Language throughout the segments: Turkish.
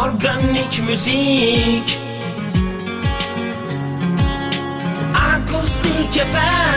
Organik müzik. Akustik FM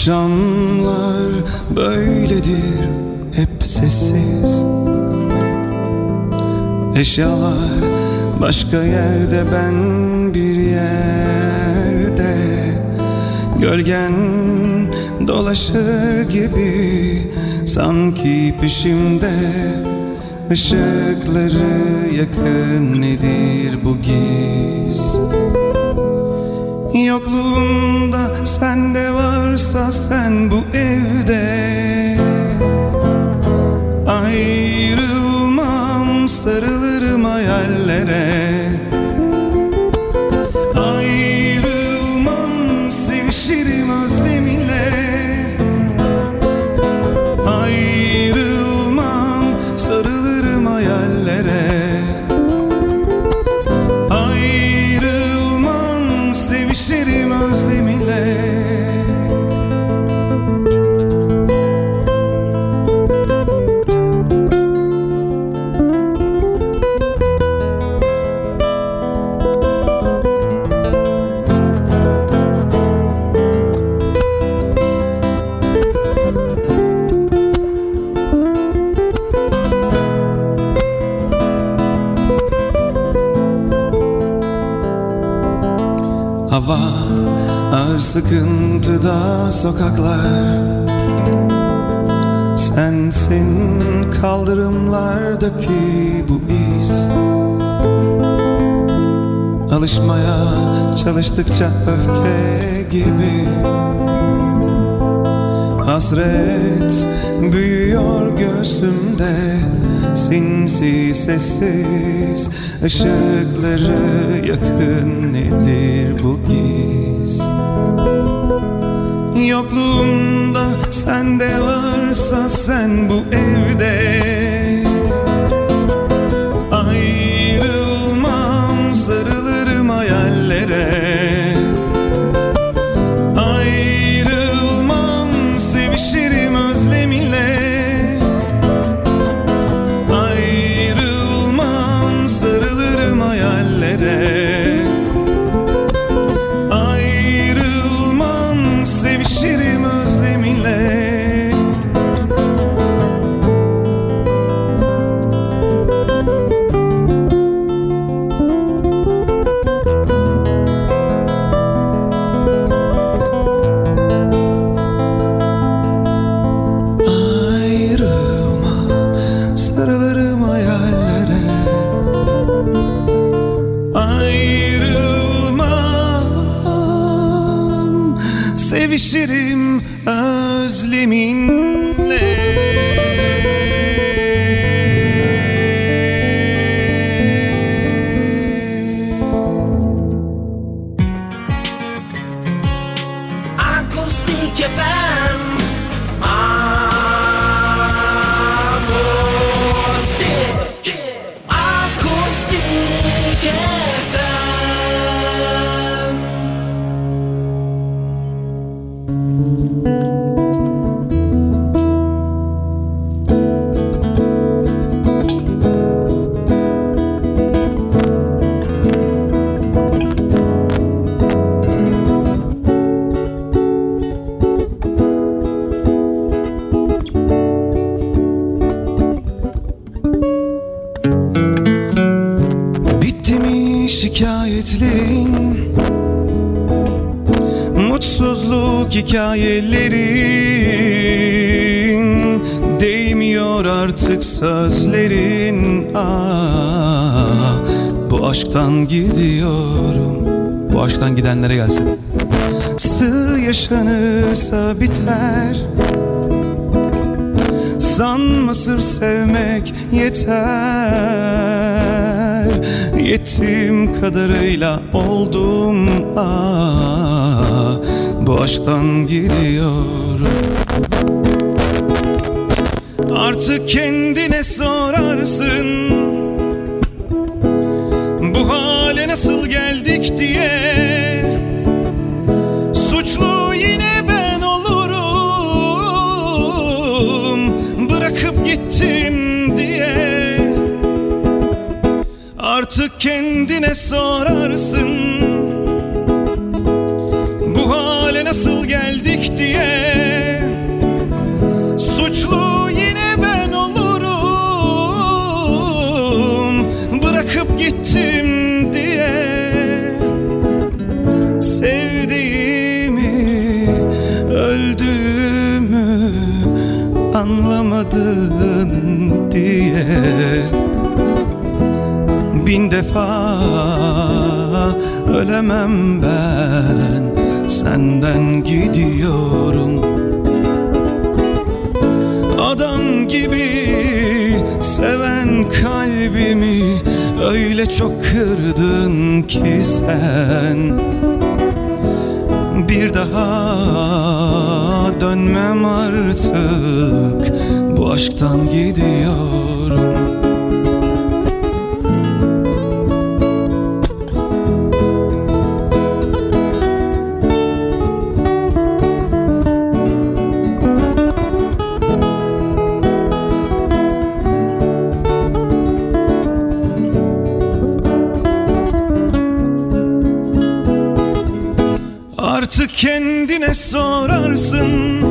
Akşamlar böyledir hep sessiz. Eşyalar başka yerde ben bir yerde. Gölgen dolaşır gibi sanki peşimde. Işıkları yakın nedir bu giz Yokluğumda sende varsa sen bu evde sıkıntıda sokaklar. Sensin kaldırımlardaki bu iz. Alışmaya çalıştıkça öfke gibi. Hasret büyüyor göğsümde. Sinsi sessiz ışıkları yakın nedir bu giz varsa sen bu evde gidenlere gelsin. Sığ yaşanırsa biter. Sanma sır sevmek yeter? Yettiğim kadarıyla oldum. Ah, Bu aşktan gidiyorum sorarsın Bu hale nasıl geldik diye. Suçlu yine ben olurum. Bırakıp gittim diye. Sevdiğimi öldüğümü anlamadın diye. Bin defa ölemem ben. Senden gidiyorum. Adam gibi seven kalbimi Öyle çok kırdın ki sen. Bir daha dönmem artık. Bu aşktan gidiyorum kendine sorarsın.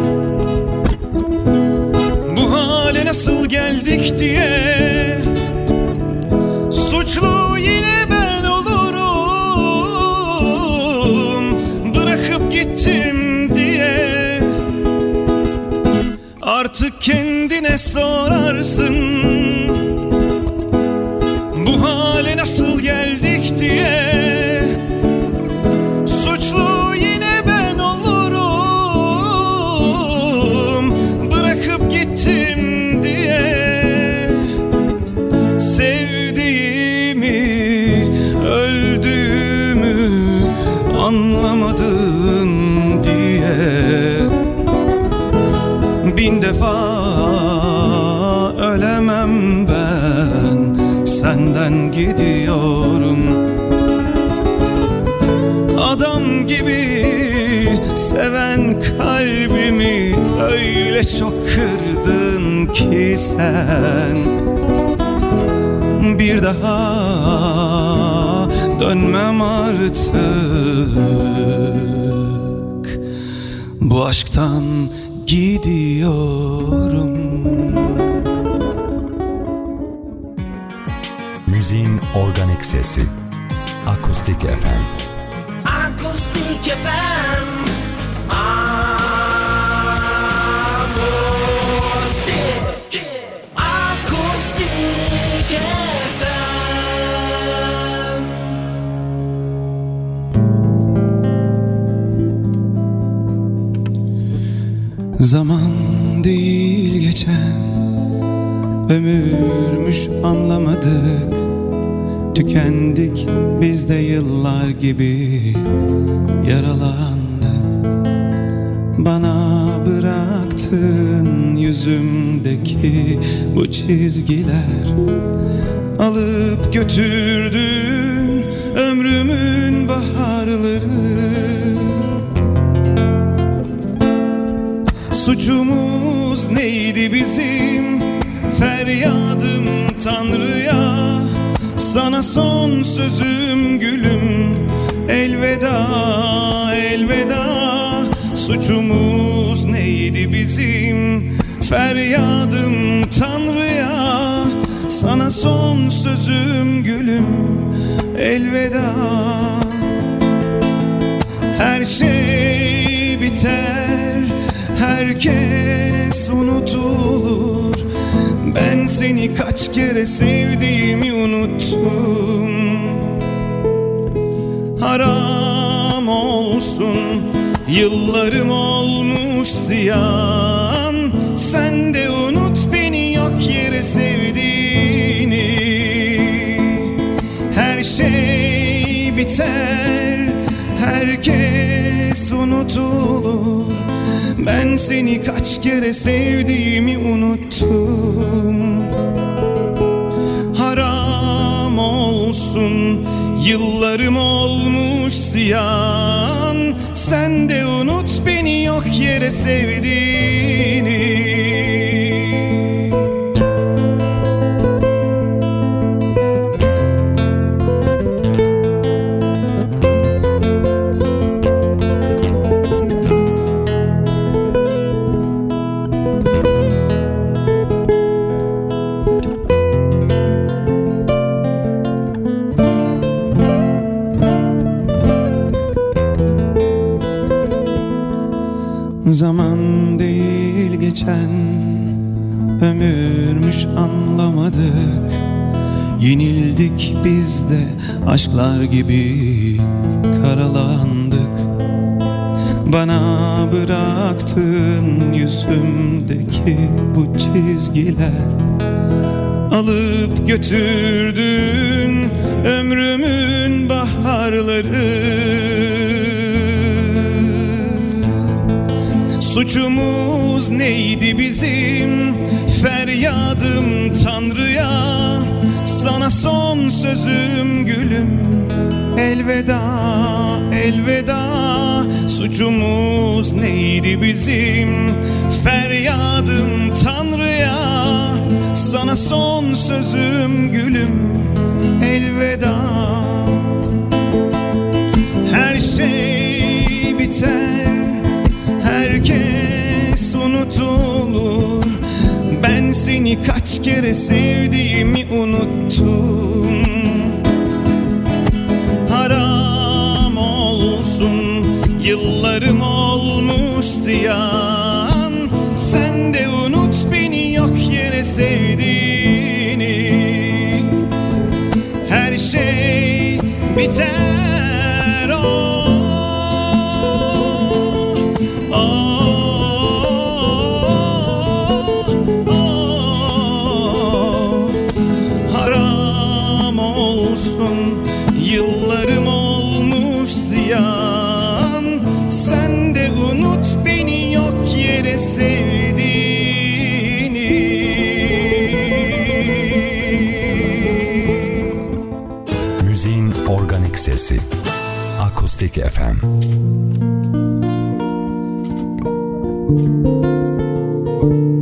Bu hale nasıl geldik diye. Suçlu yine ben olurum. Bırakıp gittim diye. Artık kendine sorarsın çok kırdın ki sen Bir daha dönmem artık Bu aşktan gidiyorum Müziğin organik sesi. Akustik FM. Zaman değil geçen. Ömürmüş anlamadık. Tükendik biz de yıllar gibi Yaralandık. Bana bıraktın yüzümdeki bu çizgiler. Alıp götürdün Suçumuz neydi bizim? Feryadım Tanrı'ya. Sana son sözüm gülüm. Elveda elveda. Suçumuz neydi bizim? Feryadım Tanrı'ya. Sana son sözüm gülüm. Elveda. Her şey biter Herkes unutulur. Seni kaç kere sevdiğimi unuttum. Haram olsun Yıllarım olmuş ziyan. Sen de unut beni yok yere sevdiğini. Her şey biter Herkes unutulur Ben seni kaç kere sevdiğimi unuttum. Haram olsun Yıllarım olmuş ziyan. Sen de unut beni yok yere sevdiğini Yenildik biz de aşklar gibi karalandık. Bana bıraktığın yüzümdeki bu çizgiler. Alıp götürdün ömrümün baharları. Suçumuz neydi bizim sözüm gülüm. Elveda elveda. Suçumuz neydi bizim? Feryadım Tanrı'ya. Sana son sözüm gülüm. Elveda. Her şey biter. Herkes unutulur. Ben seni kaç kere sevdiğimi unuttum Yıllarım olmuş ziyan thank you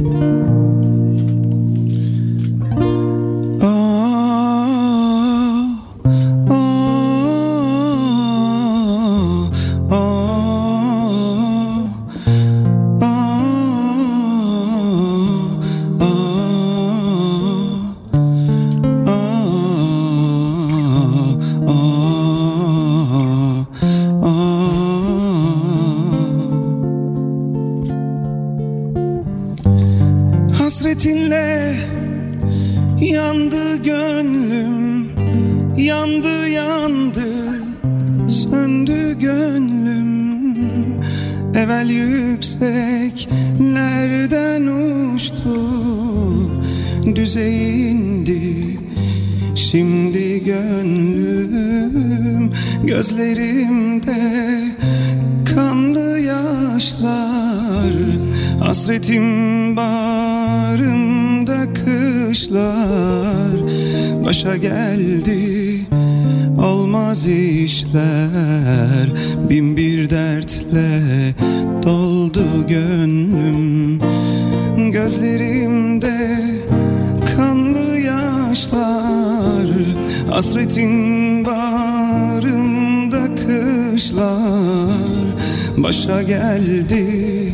Başa geldi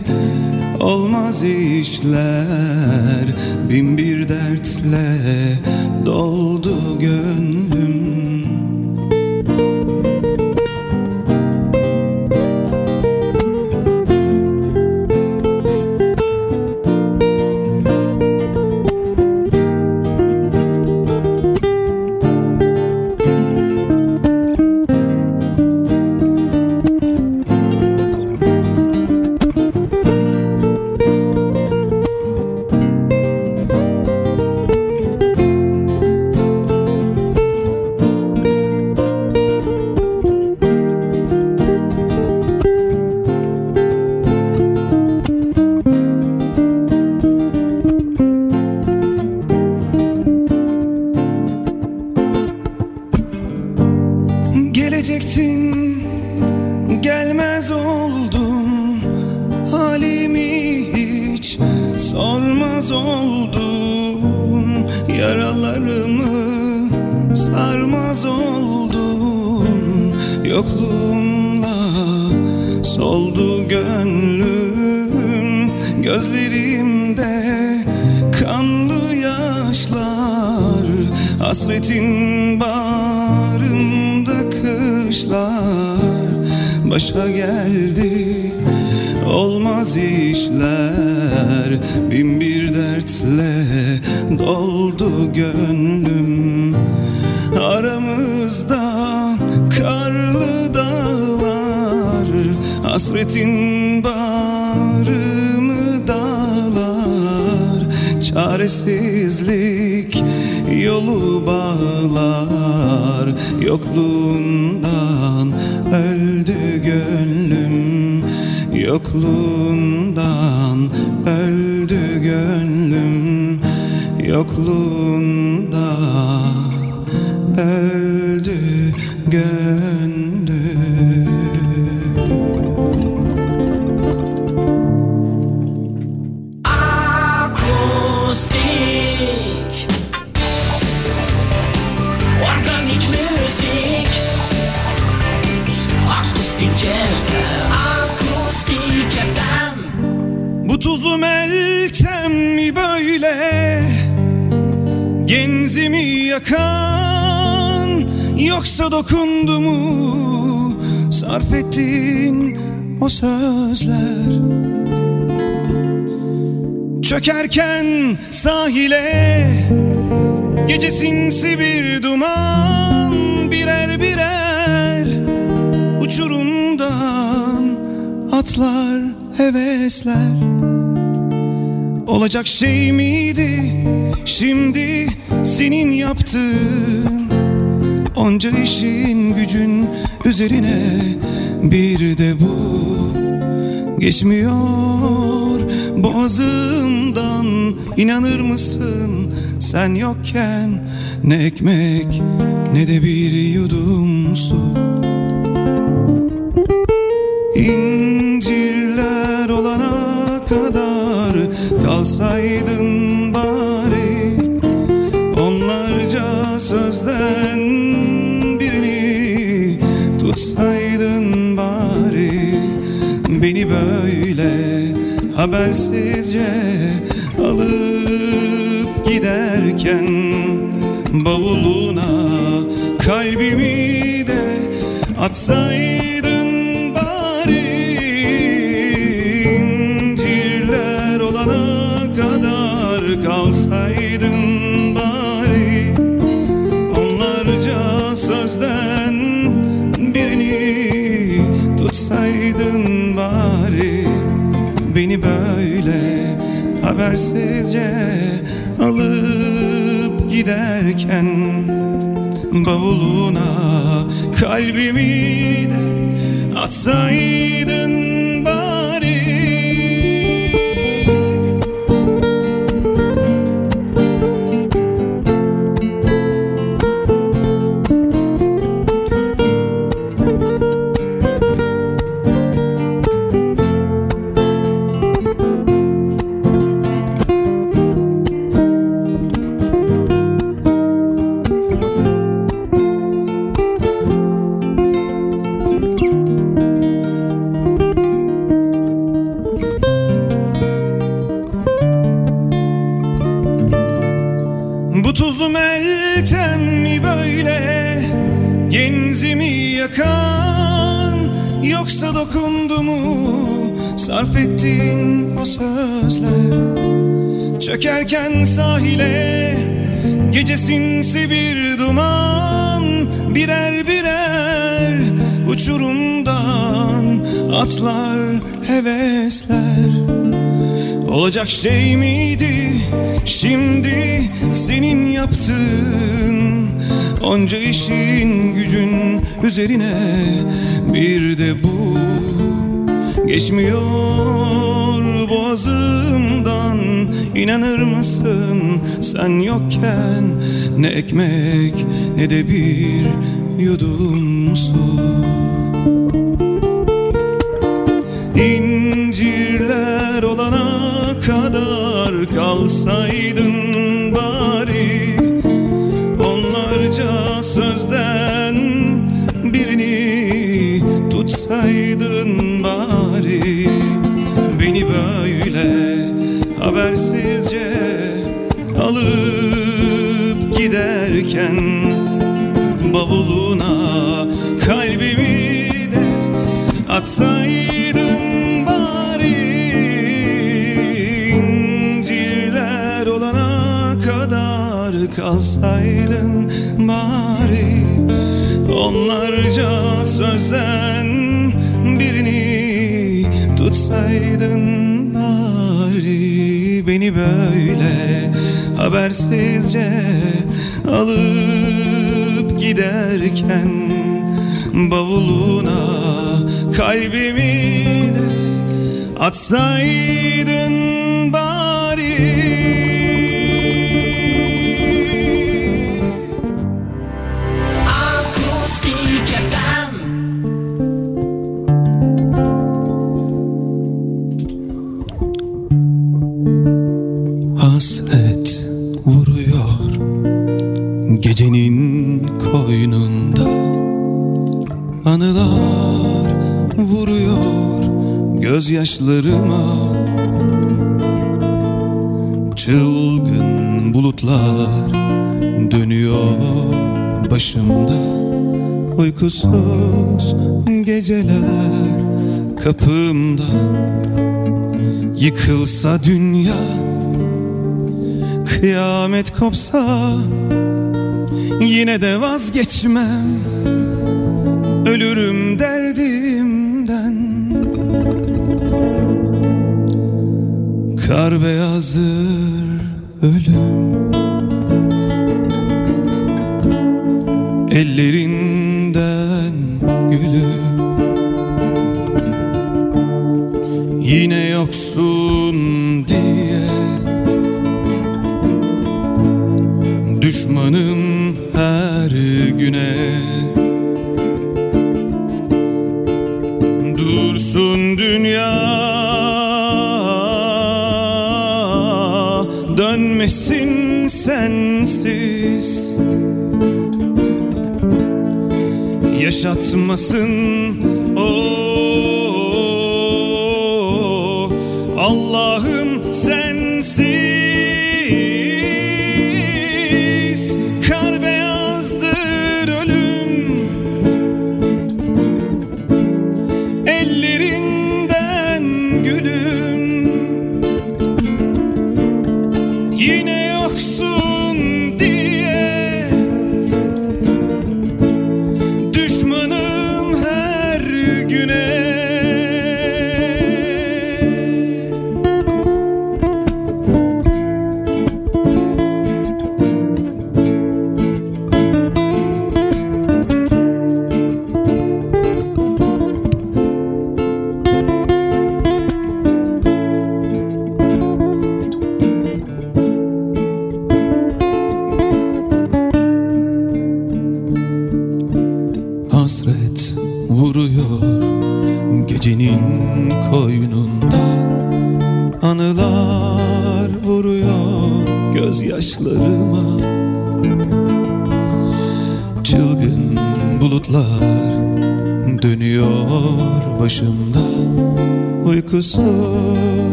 olmaz işler. Bin bir dertle doldu gönlüm Başa geldi. Olmaz işler Bin bir dertle doldu gönlüm. Aramızda karlı dağlar Hasretin bağrımı dağlar? Çaresizlik yolu bağlar Yokluğundan Yokluğundan öldü gönlüm Yokluğundan öldü gönlüm yakan Yoksa dokundu mu? Sarf ettin o sözler Çökerken sahile Gece sinsi bir duman Birer birer Uçurumdan Atlar hevesler Olacak şey miydi? Şimdi senin yaptığın Onca işin gücün üzerine Bir de bu. Geçmiyor boğazımdan inanır mısın? Sen yokken ne ekmek ne de bir yudum su. İncirler habersizce alıp giderken Bavuluna kalbimi de atsaydın habersizce alıp giderken Bavuluna kalbimi de atsaydın üzerine. Bir de bu Geçmiyor boğazımdan. İnanır mısın sen yokken Ne ekmek ne de bir yudum su? İncirler olana kadar kal alıp giderken Bavuluna kalbimi de atsaydın bari. İncirler olana kadar kalsaydın bari. Onlarca sözden birini tutsaydın bari. Beni böyle habersizce alıp giderken Bavuluna kalbimi de atsaydın bari. Hasret vuruyor gecenin koynunda. Anılar vuruyor gözyaşlarıma. Çılgın bulutlar dönüyor başımda. Uykusuz geceler kapımda. Yıkılsa dünya Kıyamet kopsa Yine de vazgeçmem. Ölürüm derdimden. Kar beyazdır ölüm. Ellerinden gülüm. Yine yoksun Düşmanım her güne. Dursun dünya. Dönmesin sensiz. Yaşatmasın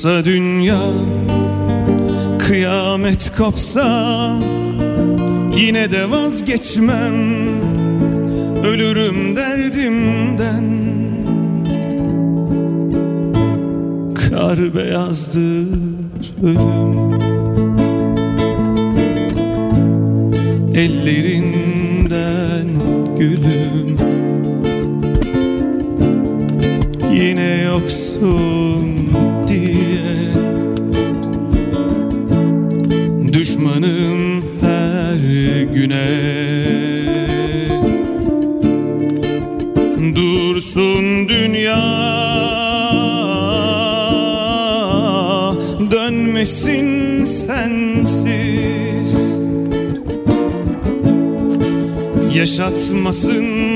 Yıkılsa dünya Kıyamet kopsa Yine de vazgeçmem. Ölürüm derdimden. Kar beyazdır ölüm. Ellerinden gülüm. Yine yoksun Düşmanım her güne. Dursun dünya. Dönmesin sensiz. Yaşatmasın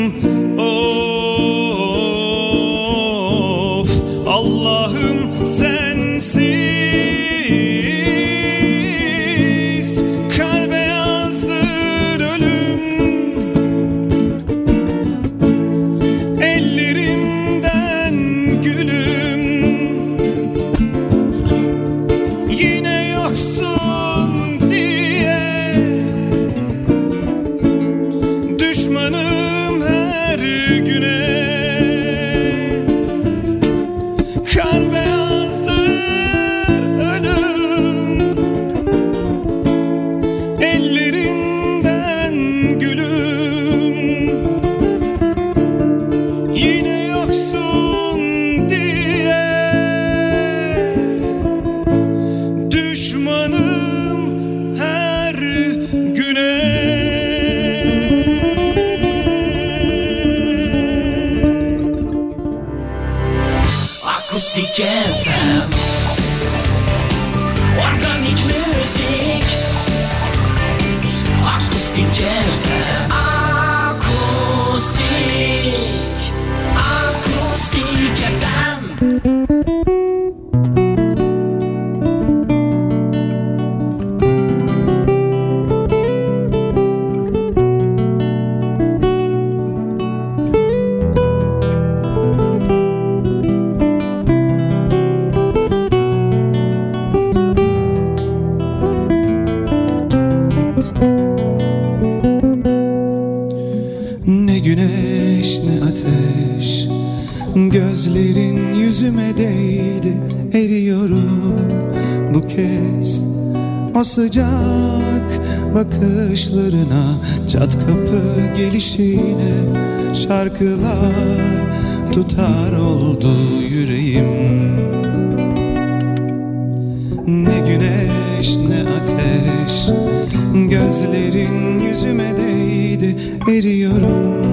Gözlerin yüzüme değdi Eriyorum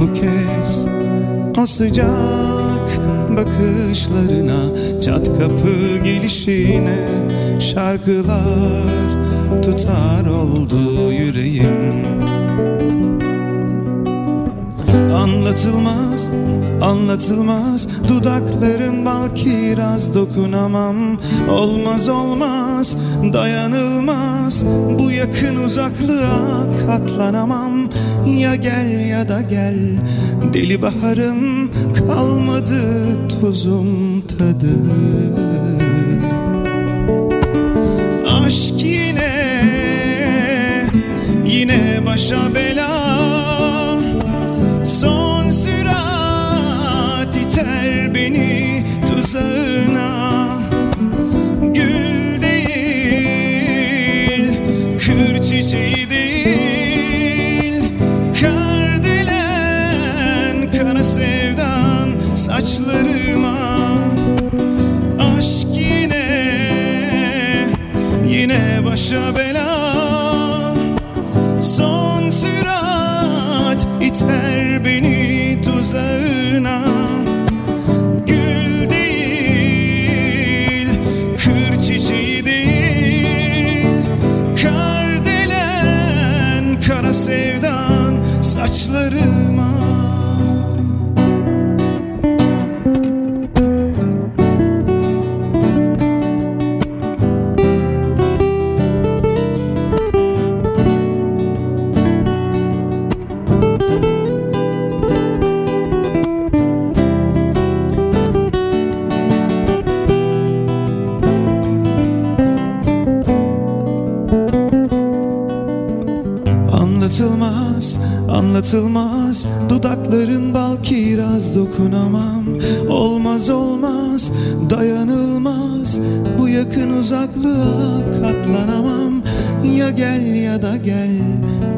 bu kez. O sıcak bakışlarına Çat kapı gelişine Şarkılar tutar oldu yüreğim Anlatılmaz, anlatılmaz. Dudakların bal kiraz dokunamam. Olmaz olmaz, dayanılmaz. Bu yakın uzaklığa katlanamam. Ya gel ya da gel. Deli baharım kalmadı tuzum tadı. Aşk yine, yine başa bela beni tuzağına Gül değil, kır çiçeği değil. Kardelen kara sevdan saçlarıma. Aşk yine, yine başa bela. Son sürat iter beni tuzağına olmaz, dayanılmaz. Bu yakın uzaklığa katlanamam. Ya gel ya da gel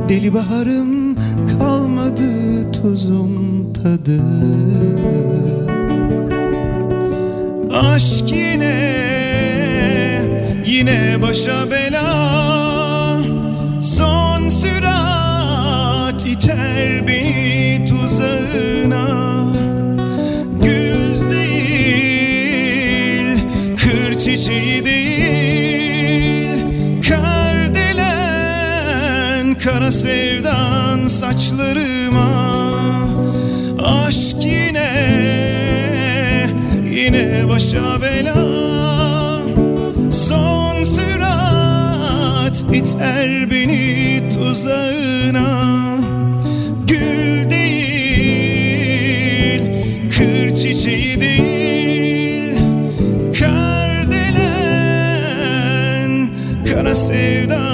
Deli baharım kalmadı tuzum tadı başa bela. Son sürat iter beni tuzağına. Gül değil, kır çiçeği değil. Kardelen, kara sevdan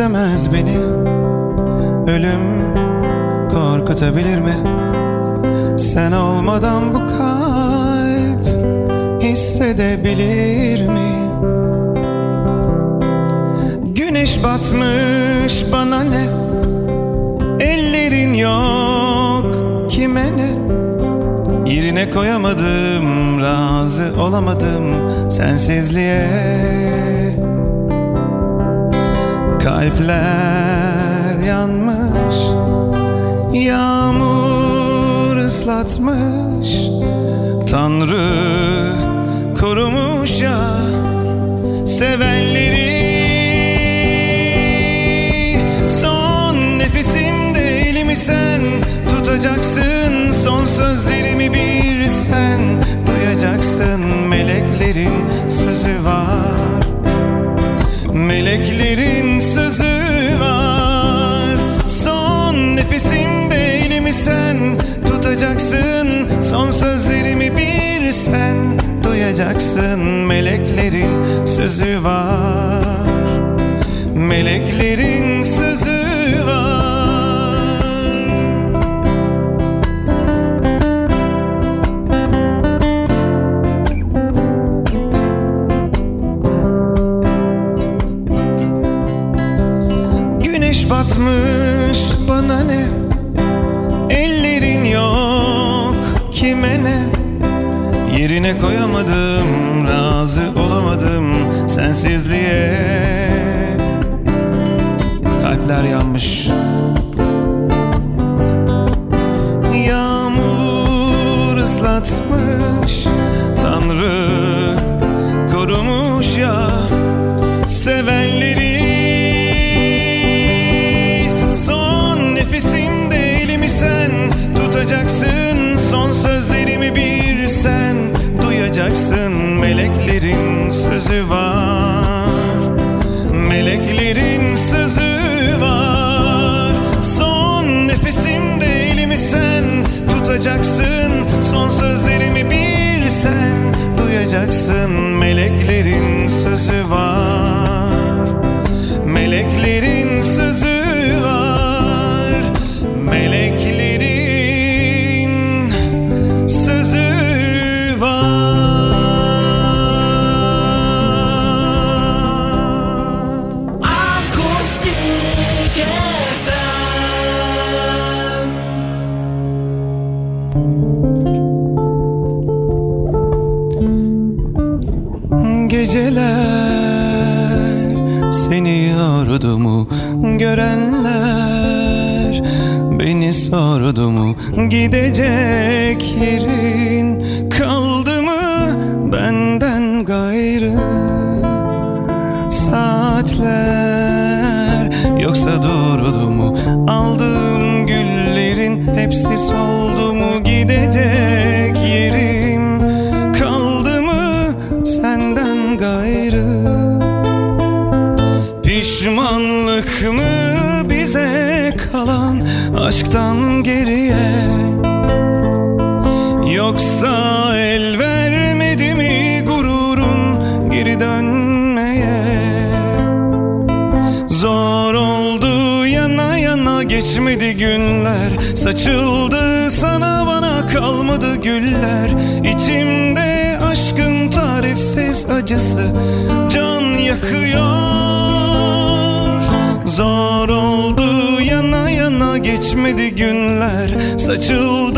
üzemez beni Ölüm korkutabilir mi? Sen olmadan bu kalp hissedebilir mi? Güneş batmış bana ne? Ellerin yok kime ne? Yerine koyamadım, razı olamadım sensizliğe Kalpler yanmış, yağmur ıslatmış. Tanrı korumuş ya sevenleri. Son nefesimde elimi sen tutacaksın. Son sözlerimi bir sen duyacaksın. Meleklerin sözü var Meleklerin sözü var. Son nefesimde elimi sen tutacaksın. Son sözlerimi bir sen duyacaksın. Meleklerin sözü var. Meleklerin ıslatmış Tanrı korumuş ya sevenleri. Son nefesimde elimi sen tutacaksın. Son sözlerimi bir sen duyacaksın. Meleklerin sözü var Meleklerin sözü gidecek yerin kaldı mı? Benden gayrı saatler. Yoksa durdu mu? Aldığım güllerin hepsi soldu such a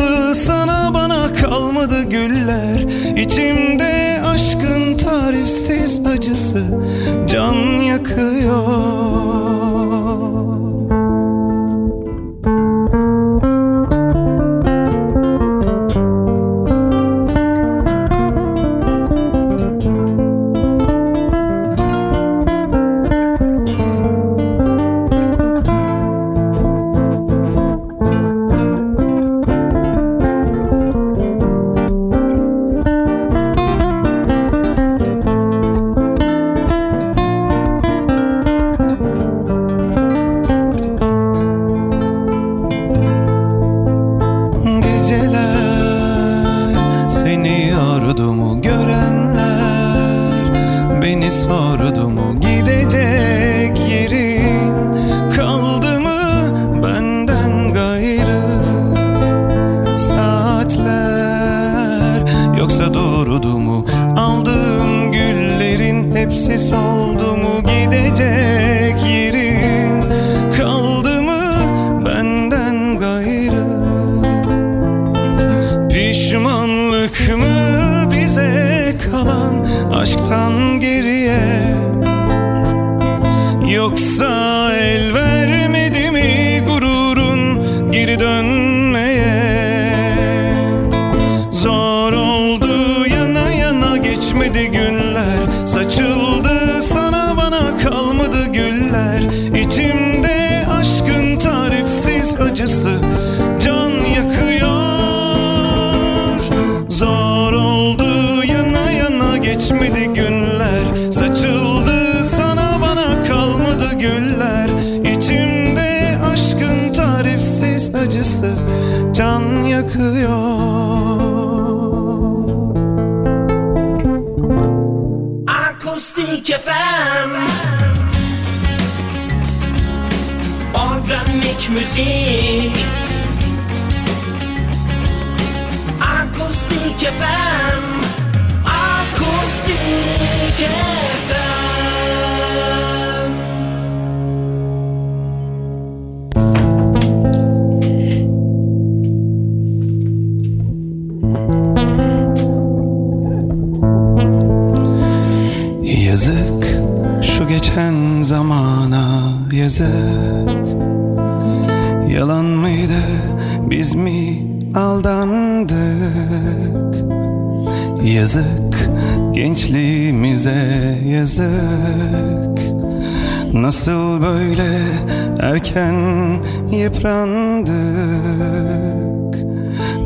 Organik müzik. Akustik FM Akustik FM Yazık şu geçen zamana yazık biz mi aldandık? Yazık gençliğimize yazık. Nasıl böyle erken yıprandık?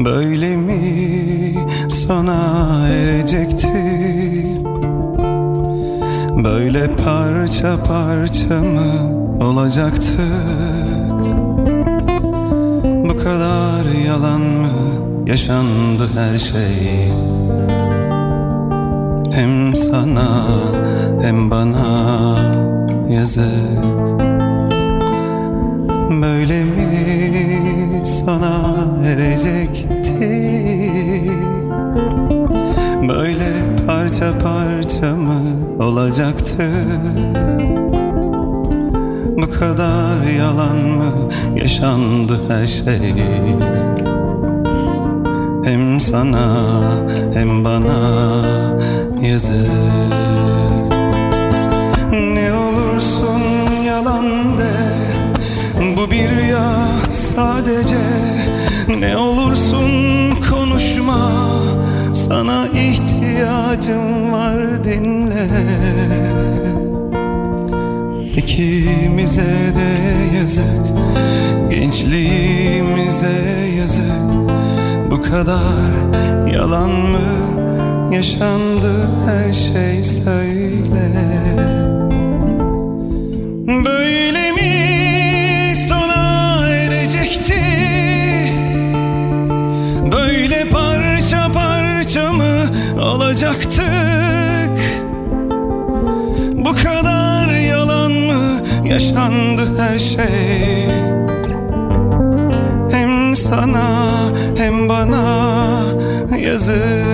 Böyle mi sona erecekti Böyle parça parça mı olacaktık yalan mı yaşandı her şey? Hem sana hem bana yazık. Böyle mi sona erecekti? Böyle parça parça mı olacaktı kadar yalan mı yaşandı her şey? Hem sana hem bana yazık. Ne olursun yalan de Bu bir rüya sadece. Ne olursun konuşma Sana ihtiyacım var dinle İkimize de yazık Gençliğimize yazık. Bu kadar yalan mı yaşandı her şey söyle yaşandı her şey. Hem sana hem bana yazık.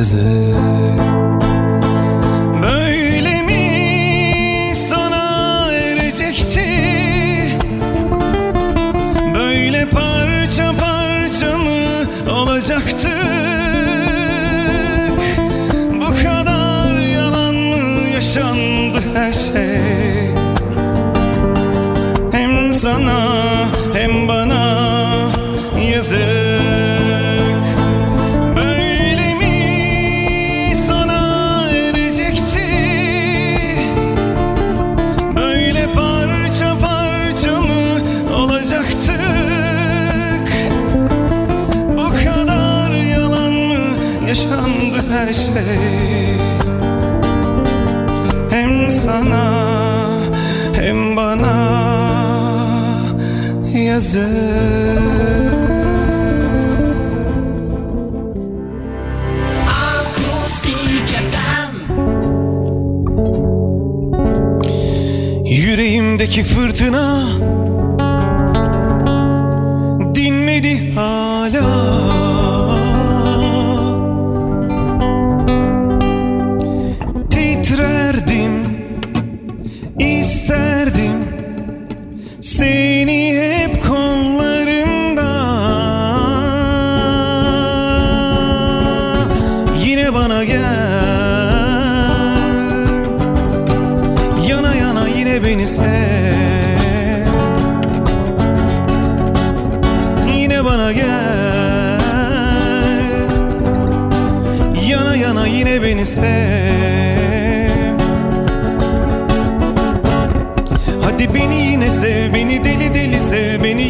is it? bana gel. Yana yana yine beni sev. Yine bana gel. Yana yana yine beni sev. Hadi beni yine sev Beni deli deli sev Beni